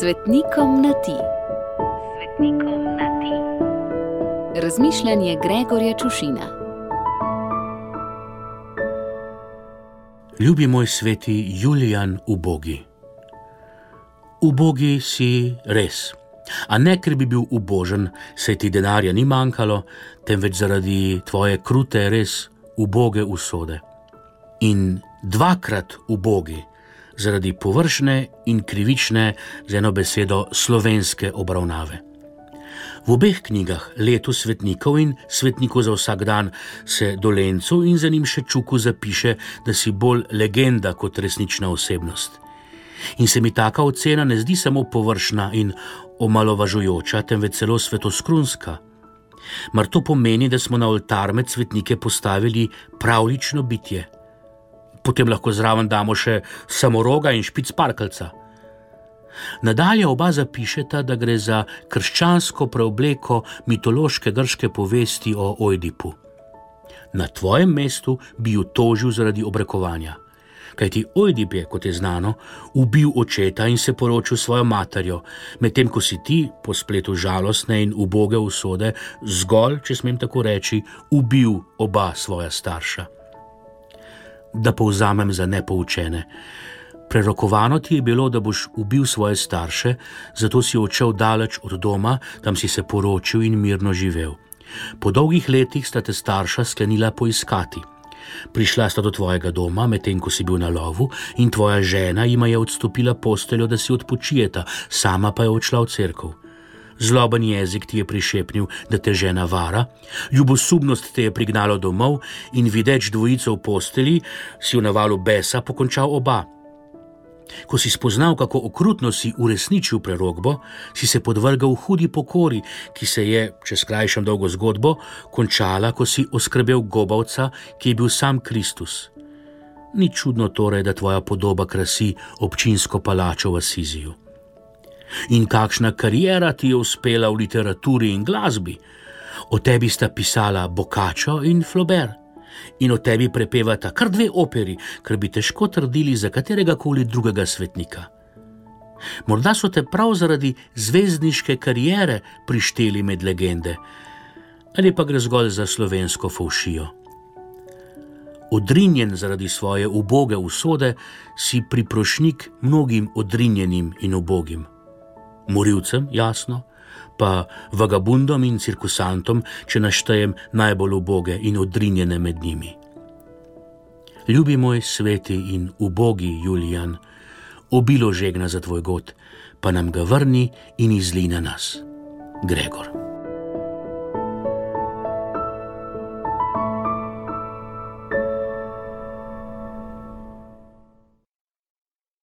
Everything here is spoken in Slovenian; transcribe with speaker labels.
Speaker 1: Svetnikom na ti.
Speaker 2: Svetnikom na ti.
Speaker 1: Razmišljanje Gregorja Čušina.
Speaker 3: Ljubi moj sveti Julijan ubogi. Ubogi si res, a ne ker bi bil ubožen, saj ti denarja ni manjkalo, temveč zaradi tvoje krute, res uboge usode. In dvakrat ubogi, zaradi površne in krivične, z eno besedo, slovenske obravnave. V obeh knjigah, Letu svetnikov in Svetniku za vsak dan, se dolencu in za njim še čuku zapiše, da si bolj legenda kot resnična osebnost. In se mi taka ocena ne zdi samo površna in omalovažujoča, temveč celo svetoskrunska. Mar to pomeni, da smo na oltar med svetnike postavili pravlično bitje? Potem lahko zraven damo še samoroga in špic parkalca. Nadalje oba zapišeta, da gre za krščansko preobleko mitološke grške povesti o Ojdipu. Na tvojem mestu bi jo tožil zaradi obrekovanja. Kajti Ojdip je, kot je znano, ubil očeta in se poročil s svojo materjo, medtem ko si ti, po spletu žalostne in uboge usode, zgolj, če smem tako reči, ubil oba svoja starša. Da povzamem za nepoučene. Prerokovano ti je bilo, da boš ubil svoje starše, zato si odšel daleč od doma, tam si se poročil in mirno živel. Po dolgih letih sta te starša sklenila poiskati. Prišla sta do tvojega doma, medtem ko si bil na lovu, in tvoja žena jima je odstopila posteljo, da si odpočijeta, sama pa je odšla v cerkev. Zloben jezik ti je prišepnil, da te žena vara, ljubosumnost te je prignalo domov in videč dvojico v posteli, si v navalu besa pokončal oba. Ko si spoznal, kako okrutno si uresničil prerogbo, si se podvrgal hudi pokori, ki se je, če skrajšam dolgo zgodbo, končala, ko si oskrbel gobavca, ki je bil sam Kristus. Ni čudno torej, da tvoja podoba krasi občinsko palačo v Asiziju. In kakšna karijera ti je uspela v literaturi in glasbi? O tebi sta pisala Boccaccio in Flaubert in o tebi prepevata kar dve operi, kar bi težko trdili za katerega koli drugega svetnika. Morda so te prav zaradi zvezdniške kariere prišteli med legende, ali pa gre zgolj za slovensko faušijo. Odrinjen zaradi svoje uboge usode, si priprošnik mnogim odrinjenim in ubogim. Morilcem, jasno, pa vagabundom in cirkusantom, če naštejem najbolj uboge in odrinjene med njimi. Ljubi moj sveti in ubogi Julijan, obilo žegna za tvoj god, pa nam ga vrni in izli na nas. Gregor.